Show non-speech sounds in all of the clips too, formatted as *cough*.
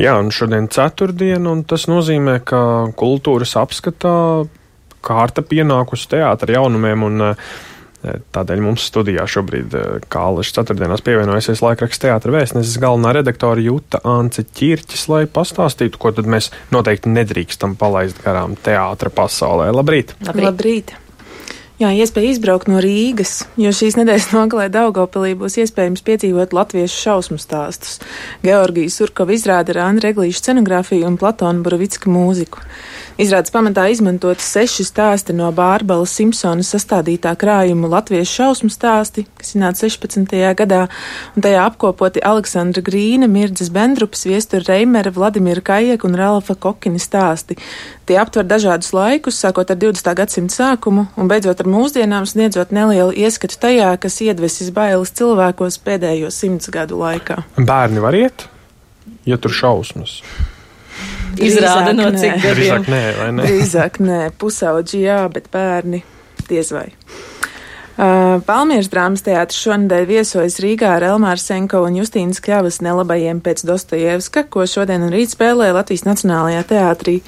Jā, un šodien ceturtdiena, un tas nozīmē, ka kultūras apskatā kārta pienākusi teātra jaunumiem, un uh, Tādēļ mums studijā šobrīd, kā Alaska ceturtdienās pievienojusies laikraksta teātra vēstneses galvenā redaktore Juta Ance Čirķis, lai pastāstītu, ko tad mēs noteikti nedrīkstam palaist garām teātra pasaulē. Labrīt! Labrīt! Labrīt. Jā, iespēja izbraukt no Rīgas, jo šīs nedēļas *laughs* nogalē Daugopilī būs iespējams piedzīvot latviešu šausmu stāstus. Georgijas Urkova izrāda ar Andra Eglīšu scenogrāfiju un Platona Buravicka mūziku. Izrādes pamatā izmantot seši stāsti no Bārbala Simpsona sastādītā krājuma latviešu šausmu stāsti, kas iznāca 16. gadā, un tajā apkopoti Aleksandra Grīna, Mirdzes Bendrups, Viestura Reimera, Vladimira Kajeka un Ralfa Kokina stāsti. Tie aptver dažādus laikus, sākot ar 20. gadsimta sākumu un beidzot ar mūsdienām, sniedzot nelielu ieskatu tajā, kas iedvesis bailes cilvēkos pēdējo simts gadu laikā. Bērni var iet, ja tur šausmas. Izrāda no cik gadiem. Drīzāk nē, vai ne? Drīzāk nē, pusauģi jā, bet bērni diez vai. Uh, Palmieras drāmas teātris šonadēļ viesojas Rīgā ar Elmāru Senko un Justīnas Kļavas nelabajiem pēc Dostojevska, ko šodien un rīt spēlē Latvijas Nacionālajā teātrī.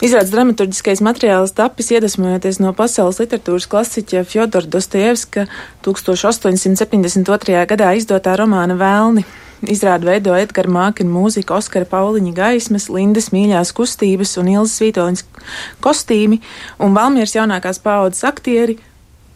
Izrādes dramaturgiskais materiāls tapis iedvesmojoties no pasaules literatūras klasiķa Fjodora Dostojevska 1872. gadā izdotā romāna Vēlni. Izrādu veido Edgara Mākina mūzika, Oskara Pauliņa gaismas, Lindas mīļās kustības un Ilzas Vītoliņas kostīmi un Valmieras jaunākās paaudzes aktieri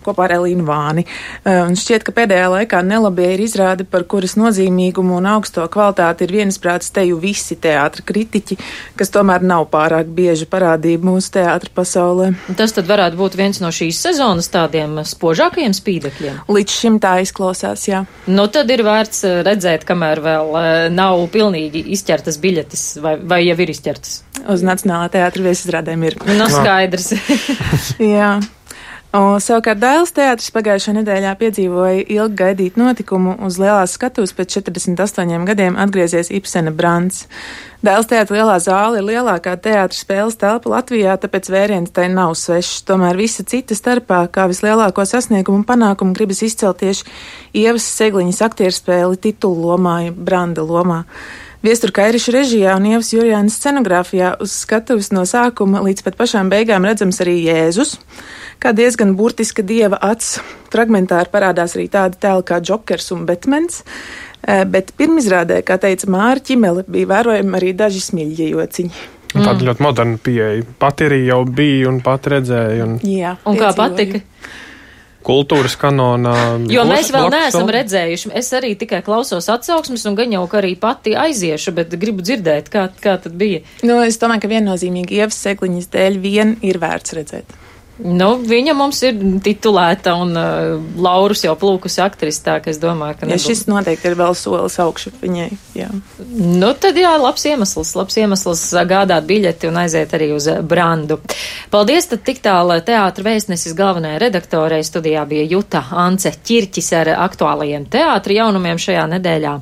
kopā ar Elīnu Vāni. Eh, un šķiet, ka pēdējā laikā nelabie ir izrādi, par kuras nozīmīgumu un augsto kvalitāti ir viensprāts teju visi teātra kritiķi, kas tomēr nav pārāk bieži parādība mūsu teātra pasaulē. Tas tad varētu būt viens no šīs sezonas tādiem spožākajiem spīdekļiem. Līdz šim tā izklausās, jā. Nu, tad ir vērts eh, redzēt, kamēr vēl eh, nav pilnīgi izķertas biļetes, vai, vai jau ir izķertas. Uz Nacionālā teātra viesizrādēm ir. Nu, skaidrs. *laughs* jā. O, savukārt Dailas teātris pagājušā nedēļā piedzīvoja ilgi gaidīt notikumu uz lielās skatuves pēc 48 gadiem atgriezies Ibsena Brants. Dailas teātra lielā zāle ir lielākā teātra spēles telpa Latvijā, tāpēc vēriens tai nav svešs. Tomēr visa cita starpā, kā vislielāko sasniegumu un panākumu gribas izcelt tieši Ievas Segliņas aktierspēli titulu lomā, Branda lomā. Viestur Kairiša režijā un Ievas Jurjānas scenogrāfijā uz skatuves no sākuma līdz pat pašām beigām redzams arī Jēzus, kā diezgan burtiska dieva acs. Fragmentāri parādās arī tādi tēli kā Džokers un Betmens, eh, bet pirmizrādē, kā teica Māra Ķimele, bija vērojami arī daži smieļie jociņi. Mm. Tāda ļoti moderna pieeja. Pat arī jau bija un pat redzēja. Un... Jā, un kā patika? kultūras kanonā. Jo mēs vēl neesam redzējuši. Es arī tikai klausos atsauksmes un gan jau, ka arī pati aiziešu, bet gribu dzirdēt, kā, kā tad bija. Nu, es domāju, ka viennozīmīgi Ievas Segliņas dēļ vien ir vērts redzēt. Nu, viņa mums ir titulēta un uh, Laurus jau plūkus aktris, tā ka es domāju, ka. Ja nebūs. šis noteikti ir vēl solis augšu viņai, jā. Nu, tad jā, labs iemesls, labs iemesls gādāt biļeti un aiziet arī uz brandu. Paldies, tad tik tālu teātra vēstnesis galvenajai redaktorei studijā bija Juta Ance Ķirķis ar aktuālajiem teātra jaunumiem šajā nedēļā.